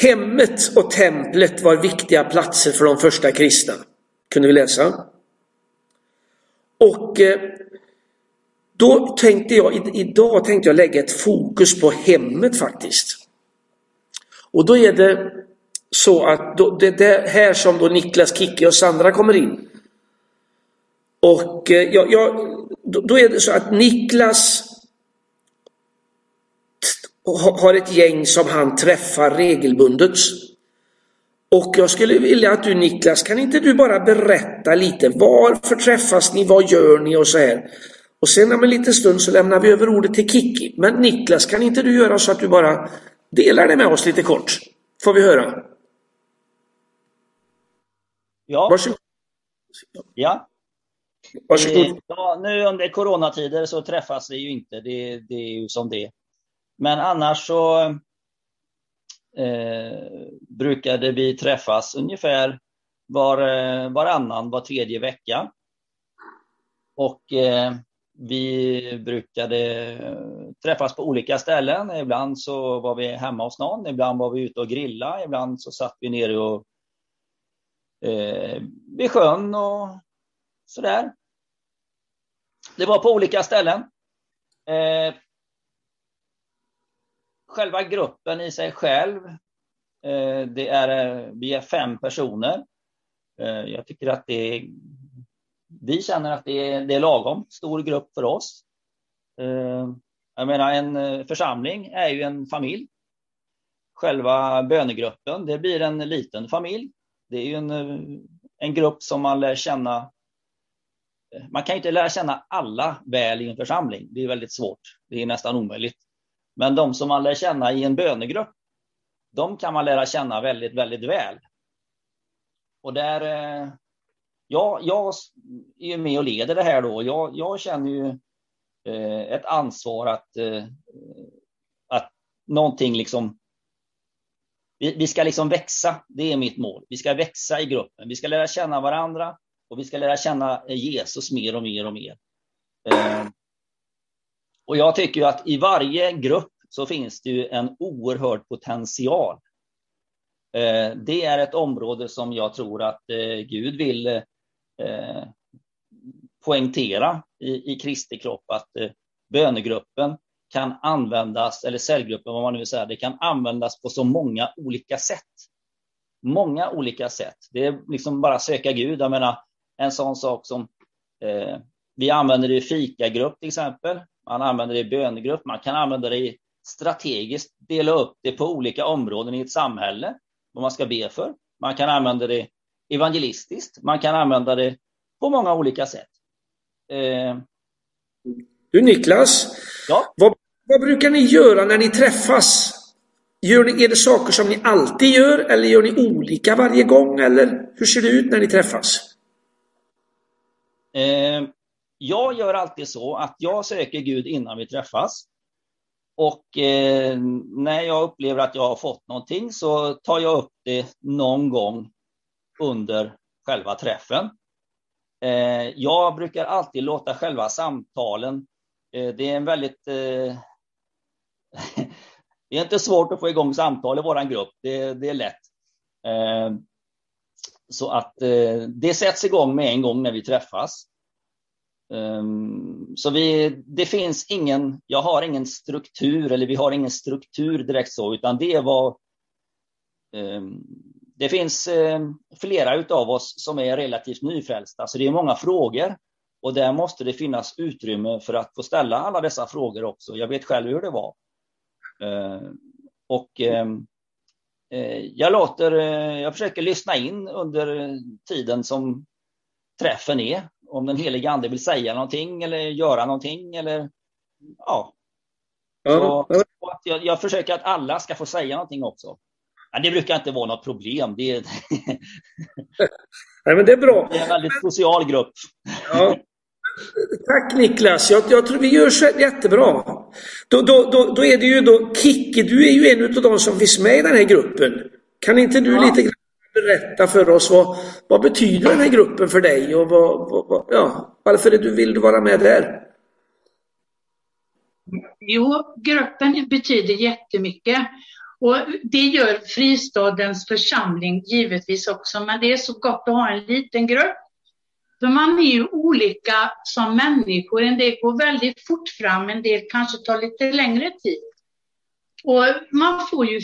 hemmet och templet var viktiga platser för de första kristna. Kunde vi läsa. Och eh, då tänkte jag, idag tänkte jag lägga ett fokus på hemmet faktiskt. Och då är det så att då, det är här som då Niklas, Kicki och Sandra kommer in. Och eh, jag, jag, då är det så att Niklas har ett gäng som han träffar regelbundet. Och jag skulle vilja att du Niklas, kan inte du bara berätta lite varför träffas ni, vad gör ni och så här. Och sen om en liten stund så lämnar vi över ordet till Kiki. Men Niklas, kan inte du göra så att du bara delar det med oss lite kort? Får vi höra. Ja. Varsågod. Ja. Varsågod. Eh, ja, nu under coronatider så träffas vi ju inte, det, det är ju som det men annars så eh, brukade vi träffas ungefär var, eh, varannan, var tredje vecka. Och eh, vi brukade träffas på olika ställen. Ibland så var vi hemma hos någon, ibland var vi ute och grilla, ibland så satt vi nere och eh, vid sjön och sådär. Det var på olika ställen. Eh, själva gruppen i sig själv, eh, det är, eh, vi är fem personer. Eh, jag tycker att det är, vi känner att det är, det är lagom stor grupp för oss. Jag menar, en församling är ju en familj. Själva bönegruppen, det blir en liten familj. Det är ju en, en grupp som man lär känna man kan inte lära känna alla väl i en församling. Det är väldigt svårt. Det är nästan omöjligt. Men de som man lär känna i en bönegrupp, de kan man lära känna väldigt, väldigt väl. Och där, eh, ja, jag är med och leder det här då. Jag, jag känner ju eh, ett ansvar att, eh, att någonting liksom vi, vi ska liksom växa, det är mitt mål. Vi ska växa i gruppen. Vi ska lära känna varandra och vi ska lära känna Jesus mer och mer och mer. Och jag tycker att i varje grupp så finns det ju en oerhörd potential. Eh, det är ett område som jag tror att eh, Gud vill eh, poängtera i, i Kristi kropp, att bönegruppen kan användas, eller cellgruppen vad man nu vill säga, det kan användas på så många olika sätt. Många olika sätt. Det är liksom bara söka Gud. Jag menar, en sån sak som eh, vi använder det i fikagrupp till exempel. Man använder det i bönegrupp. Man kan använda det i strategiskt dela upp det på olika områden i ett samhälle, vad man ska be för. Man kan använda det evangelistiskt, man kan använda det på många olika sätt. Eh... Du Niklas, ja? vad, vad brukar ni göra när ni träffas? Gör ni, är det saker som ni alltid gör eller gör ni olika varje gång? Eller hur ser det ut när ni träffas? Eh, jag gör alltid så att jag söker Gud innan vi träffas. Och eh, när jag upplever att jag har fått någonting så tar jag upp det någon gång under själva träffen. Eh, jag brukar alltid låta själva samtalen, eh, det är en väldigt... Eh, det är inte svårt att få igång samtal i vår grupp, det, det är lätt. Eh, så att eh, det sätts igång med en gång när vi träffas. Um, så vi, det finns ingen, jag har ingen struktur, eller vi har ingen struktur direkt så, utan det var um, det finns um, flera utav oss som är relativt nyfrälsta, så det är många frågor. Och där måste det finnas utrymme för att få ställa alla dessa frågor också. Jag vet själv hur det var. Uh, och uh, jag låter, uh, jag försöker lyssna in under tiden som träffen är om den helige ande vill säga någonting eller göra någonting eller ja. Så, jag, jag, försöker att alla ska få säga någonting också. Men det brukar inte vara något problem. Det är, Nej, men det är bra. Det är en väldigt social grupp. Ja. Tack Niklas, jag, jag, tror vi gör så jättebra. Då, då, då, då är det ju då, Kicki, du är ju en av de som finns med i den här gruppen. Kan inte du ja. lite grann berätta för oss vad, vad betyder den här gruppen för dig och vad, vad, ja, varför du, vill du vara med där? Jo, gruppen betyder jättemycket Och det gör fristadens församling givetvis också, men det är så gott att ha en liten grupp. För man är ju olika som människor. En del går väldigt fort fram, en del kanske tar lite längre tid. Och man får ju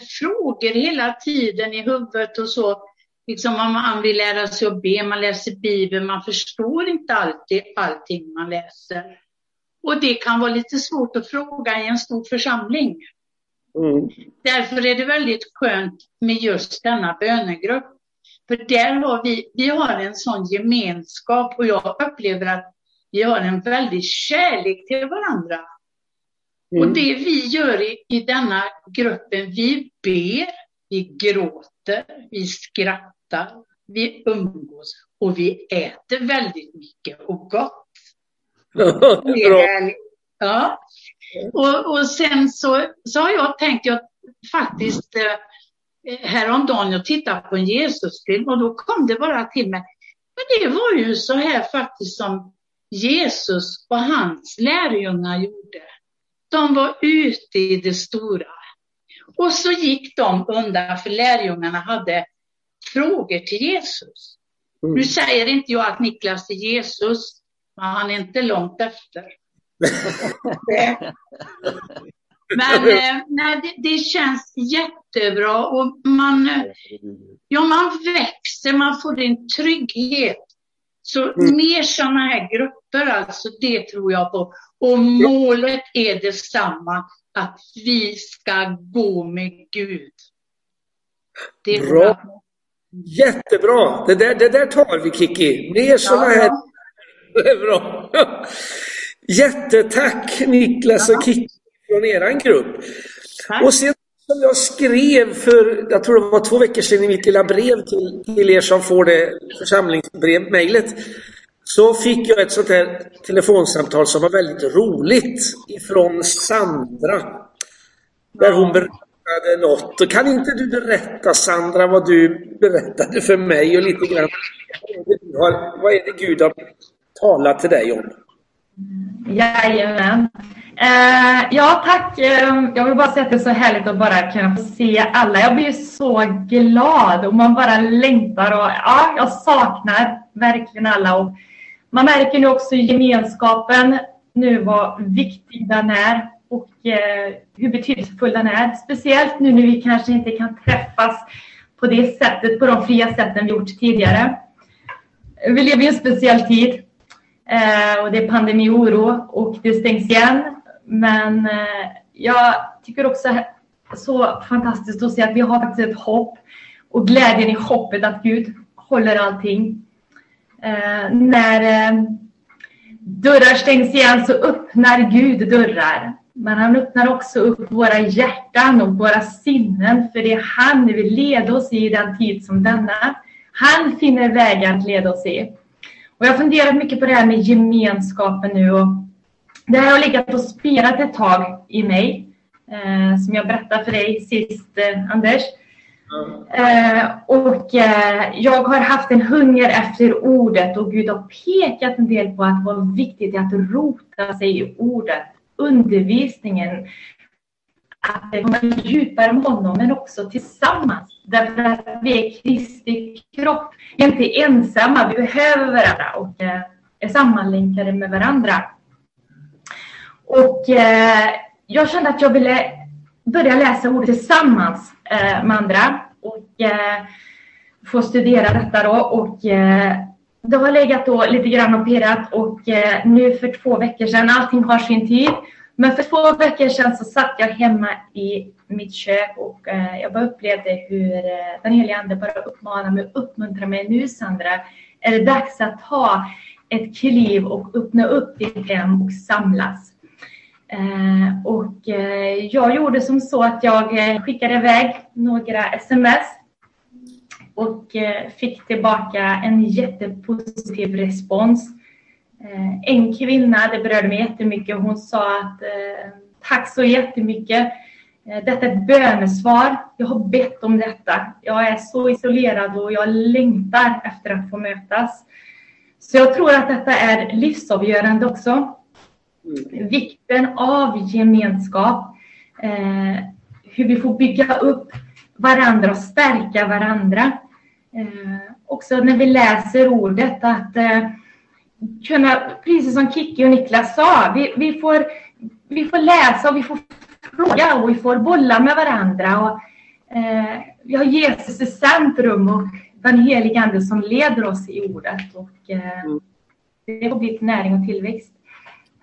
frågor hela tiden i huvudet och så. Liksom om man vill lära sig att be, man läser Bibeln, man förstår inte alltid allting man läser. Och det kan vara lite svårt att fråga i en stor församling. Mm. Därför är det väldigt skönt med just denna bönegrupp. För där har vi, vi har en sån gemenskap och jag upplever att vi har en väldig kärlek till varandra. Mm. Och det vi gör i, i denna gruppen, vi ber, vi gråter, vi skrattar, vi umgås och vi äter väldigt mycket och gott. Är Ja. Och, och sen så, så har jag tänkt, jag faktiskt eh, häromdagen jag tittade på en Jesusfilm och då kom det bara till mig. Men det var ju så här faktiskt som Jesus och hans lärjungar gjorde. De var ute i det stora. Och så gick de undan för lärjungarna hade frågor till Jesus. Mm. Nu säger inte jag att Niklas är Jesus, men han är inte långt efter. Men eh, nej, det, det, känns jättebra och man, ja, man växer, man får en trygghet. Så mm. mer sådana här grupper, alltså, det tror jag på. Och målet är detsamma, att vi ska gå med Gud. Det bra. bra. Jättebra! Det där, det där tar vi Kiki. Mer sådana ja, här. Det är bra. Jättetack Niklas och Kiki från eran grupp. Tack. Och sen som jag skrev för, jag tror det var två veckor sedan i mitt lilla brev till, till er som får det församlingsbrev, mejlet. Så fick jag ett sånt här telefonsamtal som var väldigt roligt ifrån Sandra. Där hon berättade något. Och kan inte du berätta Sandra vad du berättade för mig och lite grann vad är det Gud har talat till dig om? Jajamän. Eh, ja, tack. Eh, jag vill bara säga att det är så härligt att bara kunna få se alla. Jag blir så glad och man bara längtar och ja, jag saknar verkligen alla. Och man märker nu också gemenskapen nu vad viktig den är och eh, hur betydelsefull den är. Speciellt nu när vi kanske inte kan träffas på det sättet, på de fria sätten vi gjort tidigare. Vi lever i en speciell tid Eh, och det är pandemioro och det stängs igen. Men eh, jag tycker också så fantastiskt att se att vi har faktiskt ett hopp och glädjen i hoppet att Gud håller allting. Eh, när eh, dörrar stängs igen så öppnar Gud dörrar. Men han öppnar också upp våra hjärtan och våra sinnen för det är han vill leda oss i den tid som denna. Han finner vägar att leda oss i. Och jag har funderat mycket på det här med gemenskapen nu. Och det här har legat och spelat ett tag i mig. Eh, som jag berättade för dig sist, eh, Anders. Eh, och eh, jag har haft en hunger efter ordet och Gud har pekat en del på att det var viktigt att rota sig i ordet. Undervisningen, att komma djupare med honom, men också tillsammans. Därför att vi är Kristi kropp. Vi är inte ensamma, vi behöver varandra och eh, är sammanlänkade med varandra. Och eh, jag kände att jag ville börja läsa ordet tillsammans eh, med andra och få studera detta då. Och det har legat då lite grann och pirrat och nu för två veckor sedan, allting har sin tid. Men för två veckor sedan så satt jag hemma i mitt kök och eh, jag bara upplevde hur eh, den heliga Ande bara uppmanade mig och mig. Nu Sandra, är det dags att ta ett kliv och öppna upp ditt hem och samlas. Eh, och eh, jag gjorde som så att jag eh, skickade iväg några sms och eh, fick tillbaka en jättepositiv respons. En kvinna, det berörde mig jättemycket, hon sa att tack så jättemycket Eh, detta är ett bönesvar. Jag har bett om detta. Jag är så isolerad och jag längtar efter att få mötas. Så jag tror att detta är livsavgörande också. Mm. Vikten av gemenskap. Eh, hur vi får bygga upp varandra och stärka varandra. Eh, också när vi läser ordet att eh, kunna, precis som Kiki och Niklas sa, vi, vi, får, vi får läsa och vi får fråga och vi får bolla med varandra. Och, eh, vi har Jesus i centrum och den helige Ande som leder oss i ordet. Och, eh, mm. det får bli till näring och tillväxt.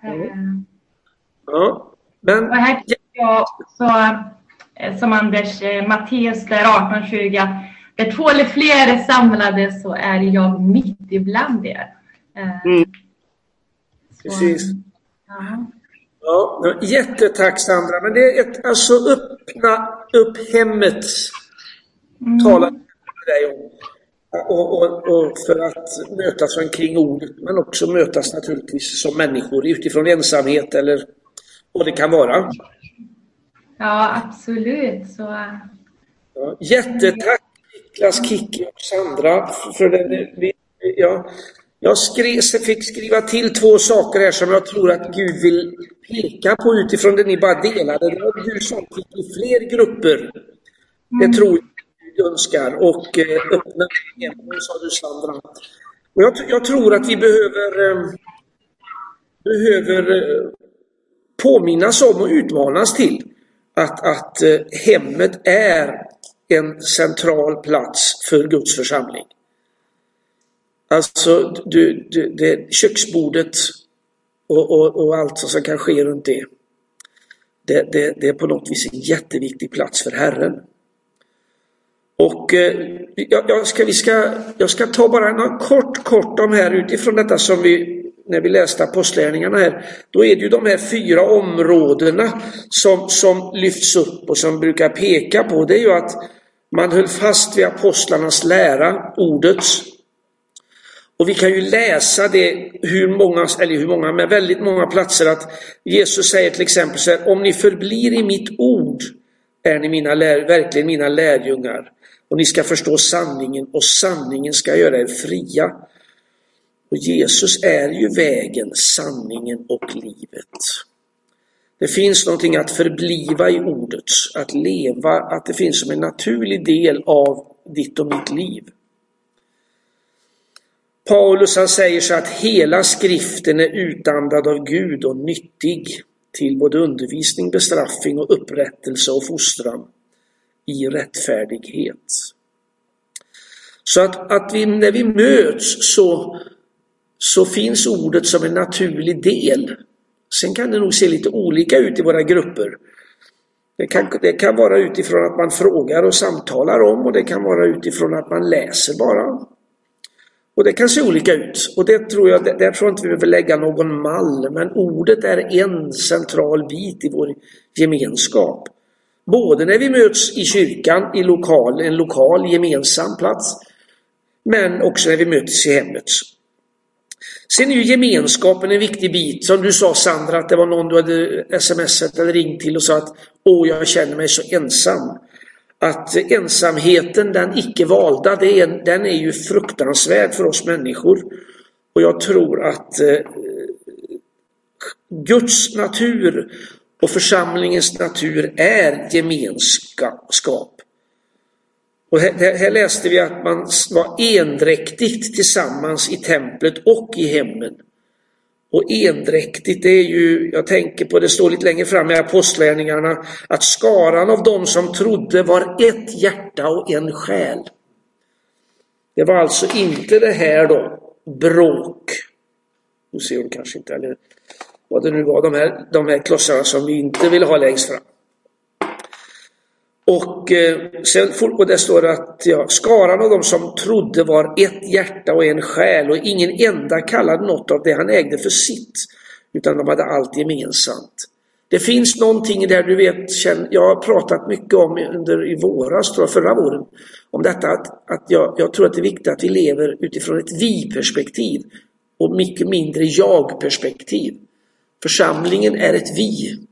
Mm. Ja, men... Och här tycker jag också, eh, som Anders eh, Matteus där 1820, där två eller fler är samlade så är jag mitt ibland er. Eh, mm. Precis. Ja. Ja, jättetack Sandra. Men det är ett, alltså öppna upp hemmet. Mm. Tala med dig om. Och, och, och, för att mötas omkring ordet men också mötas naturligtvis som människor utifrån ensamhet eller vad det kan vara. Ja, absolut. Så... Ja, jättetack Niklas, Kiki och Sandra för det. Ja, jag skrev, fick skriva till två saker här som jag tror att Gud vill peka på utifrån det ni bara delade. Det var du som fick i fler grupper. Det mm. tror jag Gud önskar och eh, öppna hemmen, sa du Sandra. Och jag, jag, tror att vi behöver, eh, behöver eh, påminnas om och utmanas till att, att hemmet är en central plats för Guds församling. Alltså, du, du, det, köksbordet och, och, och, allt som kan ske runt det. Det, det. det, är på något vis en jätteviktig plats för Herren. Och eh, jag, jag, ska, vi ska, jag ska ta bara något kort, kort om här utifrån detta som vi, när vi läste apostlärningarna här. Då är det ju de här fyra områdena som, som lyfts upp och som brukar peka på. Det är ju att man höll fast vid apostlarnas lära, ordets. Och vi kan ju läsa det hur många, eller hur många, men väldigt många platser att Jesus säger till exempel så här, om ni förblir i mitt ord är ni mina lär, verkligen mina lärjungar. Och ni ska förstå sanningen och sanningen ska göra er fria. Och Jesus är ju vägen, sanningen och livet. Det finns någonting att förbliva i ordet, att leva, att det finns som en naturlig del av ditt och mitt liv. Paulus han säger så att hela skriften är utandad av Gud och nyttig till både undervisning, bestraffning och upprättelse och fostran i rättfärdighet. Så att, att vi, när vi möts så, så finns ordet som en naturlig del Sen kan det nog se lite olika ut i våra grupper. Det kan, det kan vara utifrån att man frågar och samtalar om och det kan vara utifrån att man läser bara. Och det kan se olika ut. Och det tror jag, där tror jag inte vi behöver lägga någon mall. Men ordet är en central bit i vår gemenskap. Både när vi möts i kyrkan, i lokal, en lokal gemensam plats. Men också när vi möts i hemmet. Sen är ju gemenskapen en viktig bit. Som du sa Sandra, att det var någon du hade smsat eller ringt till och sa att åh, jag känner mig så ensam. Att ensamheten, den icke valda, det är, den är ju fruktansvärd för oss människor. Och jag tror att eh, Guds natur och församlingens natur är gemenskap. Och här, här, läste vi att man var endräktigt tillsammans i templet och i hemmen. Och endräktigt, det är ju, jag tänker på, det står lite längre fram i apostlärningarna, att skaran av dem som trodde var ett hjärta och en själ. Det var alltså inte det här då, bråk. Nu ser hon kanske inte, eller vad det nu var, de här, de här klossarna som vi inte vill ha längst fram. Och, eh, sen, och det står att ja, skaran av de som trodde var ett hjärta och en själ och ingen enda kallade något av det han ägde för sitt. Utan de hade allt gemensamt. Det finns någonting där du vet, jag har pratat mycket om under i våras, tror jag, förra våren, om detta att, att jag, jag tror att det är viktigt att vi lever utifrån ett vi-perspektiv och mycket mindre jag-perspektiv. Församlingen är ett vi.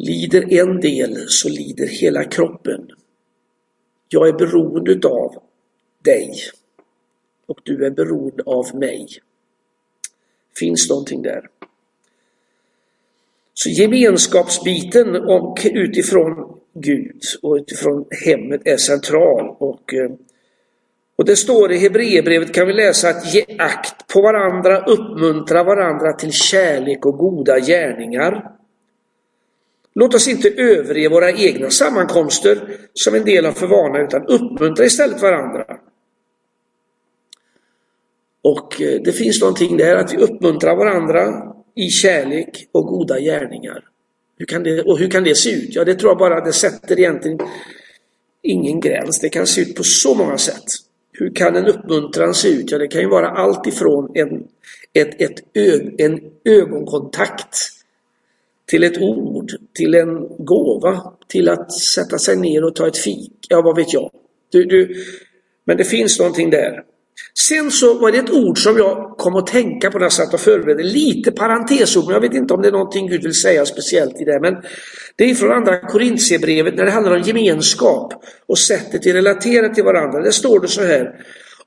Lider en del så lider hela kroppen. Jag är beroende av dig och du är beroende av mig. Finns någonting där? Så gemenskapsbiten och utifrån Gud och utifrån hemmet är central. Och, eh, och det står i Hebreerbrevet kan vi läsa att ge akt på varandra, uppmuntra varandra till kärlek och goda gärningar. Låt oss inte överge våra egna sammankomster som en del av för vana utan uppmuntra istället varandra. Och eh, det finns någonting där att vi uppmuntrar varandra i kärlek och goda gärningar. Hur kan det, och hur kan det se ut? Ja, det tror jag bara det sätter egentligen ingen gräns. Det kan se ut på så många sätt. Hur kan en uppmuntran se ut? Ja, det kan ju vara allt ifrån en, ett, ett ög, en ögonkontakt till ett ord, till en gåva, till att sätta sig ner och ta ett fik. Ja, vad vet jag. Du, du, men det finns någonting där. Sen så var det ett ord som jag kom att tänka på när jag satt och förberedde. Lite parentesord, men jag vet inte om det är någonting Gud vill säga speciellt i det. Men det är från andra Korintierbrevet när det handlar om gemenskap och sättet vi relaterar till varandra. Där står det så här.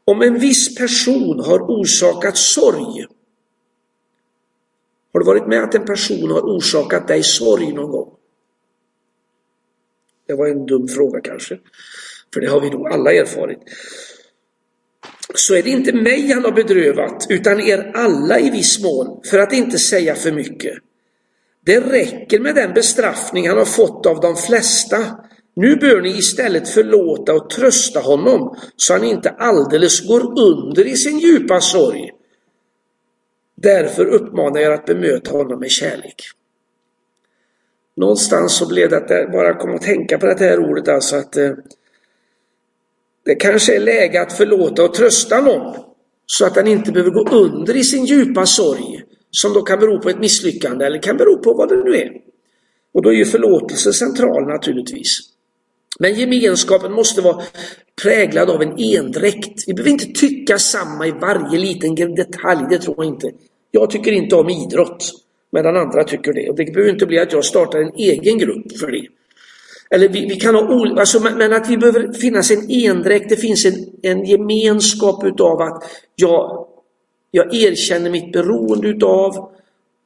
Om en viss person har orsakat sorg. Har du varit med att en person har orsakat dig sorg någon gång? Det var en dum fråga kanske. För det har vi nog alla erfarit så är det inte mig han har bedrövat, utan er alla i viss mån, för att inte säga för mycket. Det räcker med den bestraffning han har fått av de flesta. Nu bör ni istället förlåta och trösta honom, så han inte alldeles går under i sin djupa sorg. Därför uppmanar jag er att bemöta honom med kärlek. Någonstans så blev det att jag bara kom att tänka på det här ordet, alltså att eh, det kanske är läge att förlåta och trösta någon så att den inte behöver gå under i sin djupa sorg som då kan bero på ett misslyckande eller kan bero på vad det nu är. Och då är ju förlåtelse central naturligtvis. Men gemenskapen måste vara präglad av en endräkt. Vi behöver inte tycka samma i varje liten detalj, det tror jag inte. Jag tycker inte om idrott, medan andra tycker det. Och det behöver inte bli att jag startar en egen grupp för det. Eller vi, vi kan ha olika, alltså, men att vi behöver finnas en endräkt, det finns en, en gemenskap utav att jag, jag erkänner mitt beroende utav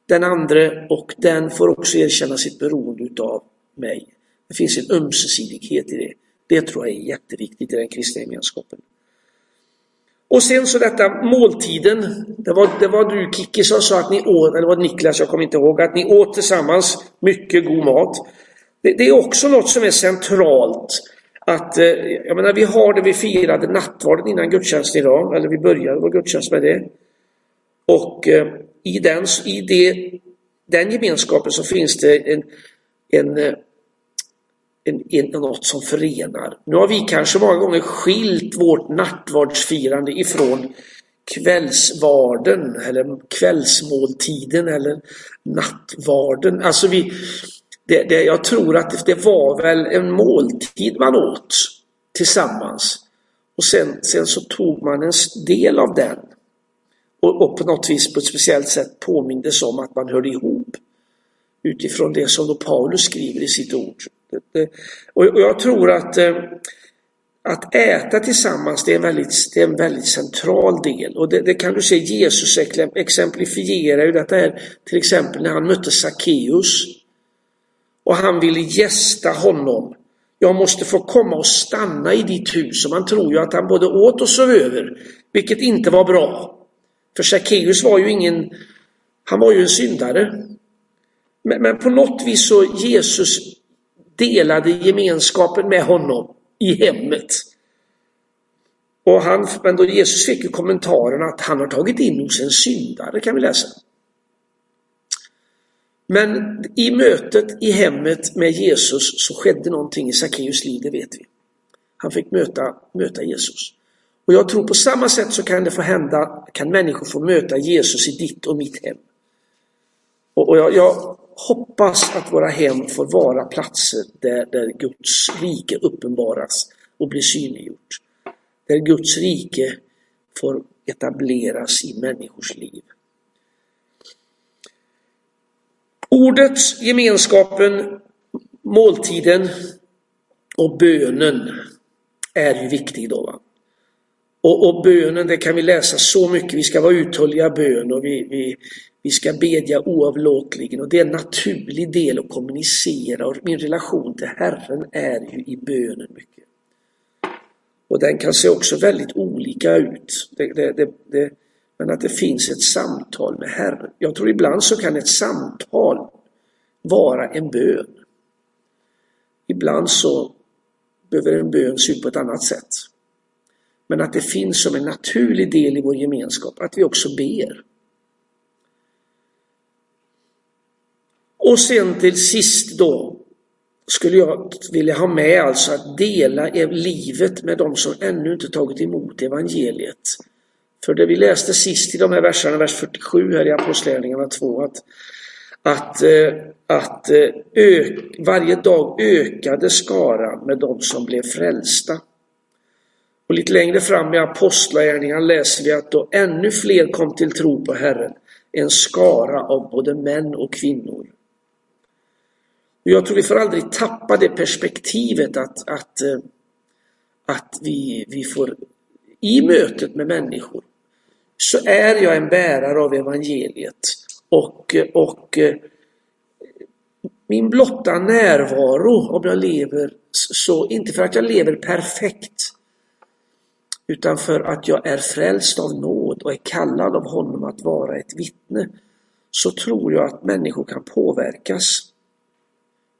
den andra och den får också erkänna sitt beroende utav mig. Det finns en ömsesidighet i det. Det tror jag är jätteviktigt i den kristna gemenskapen. Och sen så detta måltiden. Det var, det var du Kikki som sa att ni åt, eller var det Niklas, jag kommer inte ihåg, att ni åt tillsammans mycket god mat. Det, det, är också något som är centralt. Att, eh, jag menar, vi har det, vi firade nattvarden innan gudstjänsten idag, eller vi började vår gudstjänst med det. Och eh, i, den, i det, den gemenskapen så finns det en, en, eh, en, en, något som förenar. Nu har vi kanske många gånger skilt vårt nattvardsfirande ifrån kvällsvarden eller kvällsmåltiden eller nattvarden. Alltså vi, det, det, jag tror att det var väl en måltid man åt tillsammans. Och sen, sen så tog man en del av den och, och på något vis på ett speciellt sätt påmindes om att man hörde ihop utifrån det som då Paulus skriver i sitt ord. Eh, och, och jag tror att, eh, att äta tillsammans det är, väldigt, det är en väldigt central del. Och det, det kan du se Jesus exemplifierar ju detta här till exempel när han mötte Sackeus och han ville gästa honom. Jag måste få komma och stanna i ditt hus. Och man tror ju att han både åt och sov över, vilket inte var bra. För Sackeus var ju ingen, han var ju en syndare. Men, men på något vis så Jesus delade gemenskapen med honom i hemmet. Och han, men då Jesus fick ju kommentaren att han har tagit in hos en syndare kan vi läsa. Men i mötet i hemmet med Jesus så skedde någonting i Sackeus liv, det vet vi. Han fick möta, möta Jesus. Och jag tror på samma sätt så kan det få hända, kan människor få möta Jesus i ditt och mitt hem. Och, och jag, jag, hoppas att våra hem får vara platser där, där Guds rike uppenbaras och blir synliggjort. Där Guds rike får etableras i människors liv. Ordet, gemenskapen, måltiden och bönen är ju viktig då. Va? Och, och bönen, det kan vi läsa så mycket. Vi ska vara uthålliga bön och vi, vi, vi ska bedja oavlåtligen och det är en naturlig del att kommunicera och min relation till Herren är ju i bönen mycket. Och den kan se också väldigt olika ut. Det, det, det, men att det finns ett samtal med Herren. Jag tror ibland så kan ett samtal vara en bön. Ibland så behöver en bön se ut på ett annat sätt. Men att det finns som en naturlig del i vår gemenskap att vi också ber. Och sen till sist då skulle jag vilja ha med alltså att dela livet med de som ännu inte tagit emot evangeliet. För det vi läste sist i de här verserna, vers 47 här i Apostlagärningarna 2, att, att, eh, att eh, ök, varje dag ökade skaran med de som blev frälsta. Och lite längre fram i Apostlagärningarna läser vi att då ännu fler kom till tro på Herren, en skara av både män och kvinnor. Och jag tror vi får aldrig tappa det perspektivet att, att, eh, att vi, vi får i mötet med människor så är jag en bärare av evangeliet och, eh, och eh, min blotta närvaro om jag lever så, inte för att jag lever perfekt utan för att jag är frälst av nåd och är kallad av honom att vara ett vittne så tror jag att människor kan påverkas.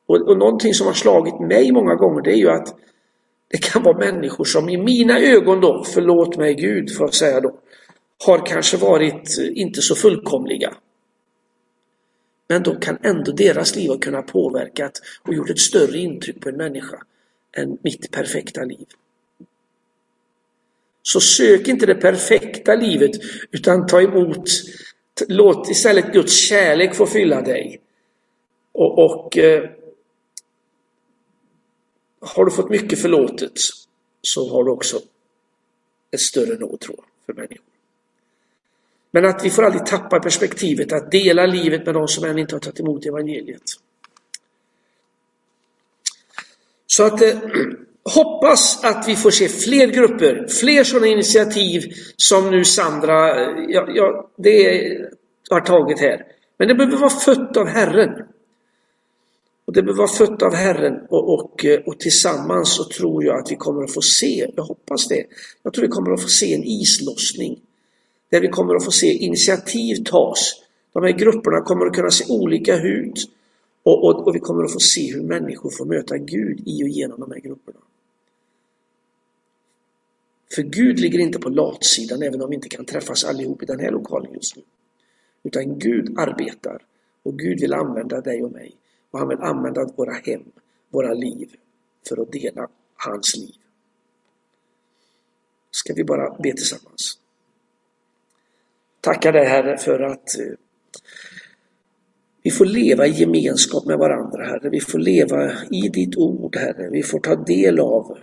Och, och någonting som har slagit mig många gånger det är ju att det kan vara människor som i mina ögon då, förlåt mig Gud för att säga då, har kanske varit inte så fullkomliga. Men då kan ändå deras liv ha kunnat påverkat och gjort ett större intryck på en människa än mitt perfekta liv. Så sök inte det perfekta livet utan ta emot, låt istället Guds kärlek få fylla dig. Och, och eh, har du fått mycket förlåtet så har du också en större nåd tror jag, för människor. Men att vi får aldrig tappa perspektivet att dela livet med de som ännu inte har tagit emot evangeliet. Så att eh, hoppas att vi får se fler grupper, fler sådana initiativ som nu Sandra eh, ja, ja, det har tagit här. Men det behöver vara fött av Herren. Och det behöver vara fött av Herren och, och, eh, och tillsammans så tror jag att vi kommer att få se, jag hoppas det, jag tror vi kommer att få se en islossning. Där vi kommer att få se initiativ tas. De här grupperna kommer att kunna se olika ut. Och, och, och vi kommer att få se hur människor får möta Gud i och genom de här grupperna. För Gud ligger inte på latsidan även om vi inte kan träffas allihop i den här lokalen just nu. Utan Gud arbetar och Gud vill använda dig och mig. Och han vill använda våra hem, våra liv för att dela hans liv. Ska vi bara be tillsammans. Tackar dig Herre för att eh, vi får leva i gemenskap med varandra Herre. Vi får leva i ditt ord Herre. Vi får ta del av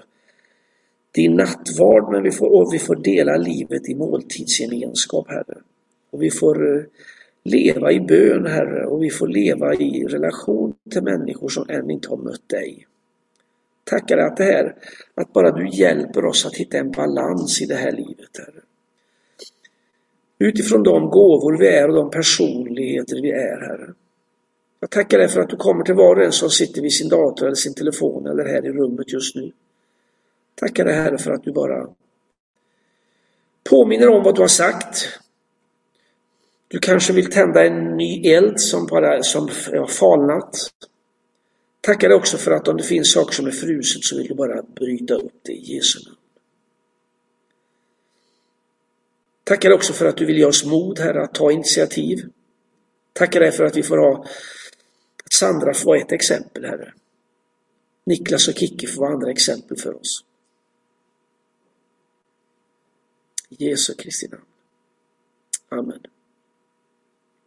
din nattvard men vi får, och vi får dela livet i måltidsgemenskap Herre. Och vi får eh, leva i bön Herre och vi får leva i relation till människor som än inte har mött dig. Tackar att det här, att bara du hjälper oss att hitta en balans i det här livet Herre. Utifrån de gåvor vi är och de personligheter vi är Herre. Jag tackar dig för att du kommer till var och en som sitter vid sin dator eller sin telefon eller här i rummet just nu. Tackar dig Herre för att du bara påminner om vad du har sagt. Du kanske vill tända en ny eld som bara som har falnat. Tacka dig också för att om det finns saker som är fruset så vill du bara bryta upp det i Jesu namn. Tackar dig också för att du vill ge oss mod, Herre, att ta initiativ. Tackar dig för att vi får ha att Sandra får vara ett exempel, Herre. Niklas och Kicki får vara andra exempel för oss. I Jesu Kristi namn. Amen.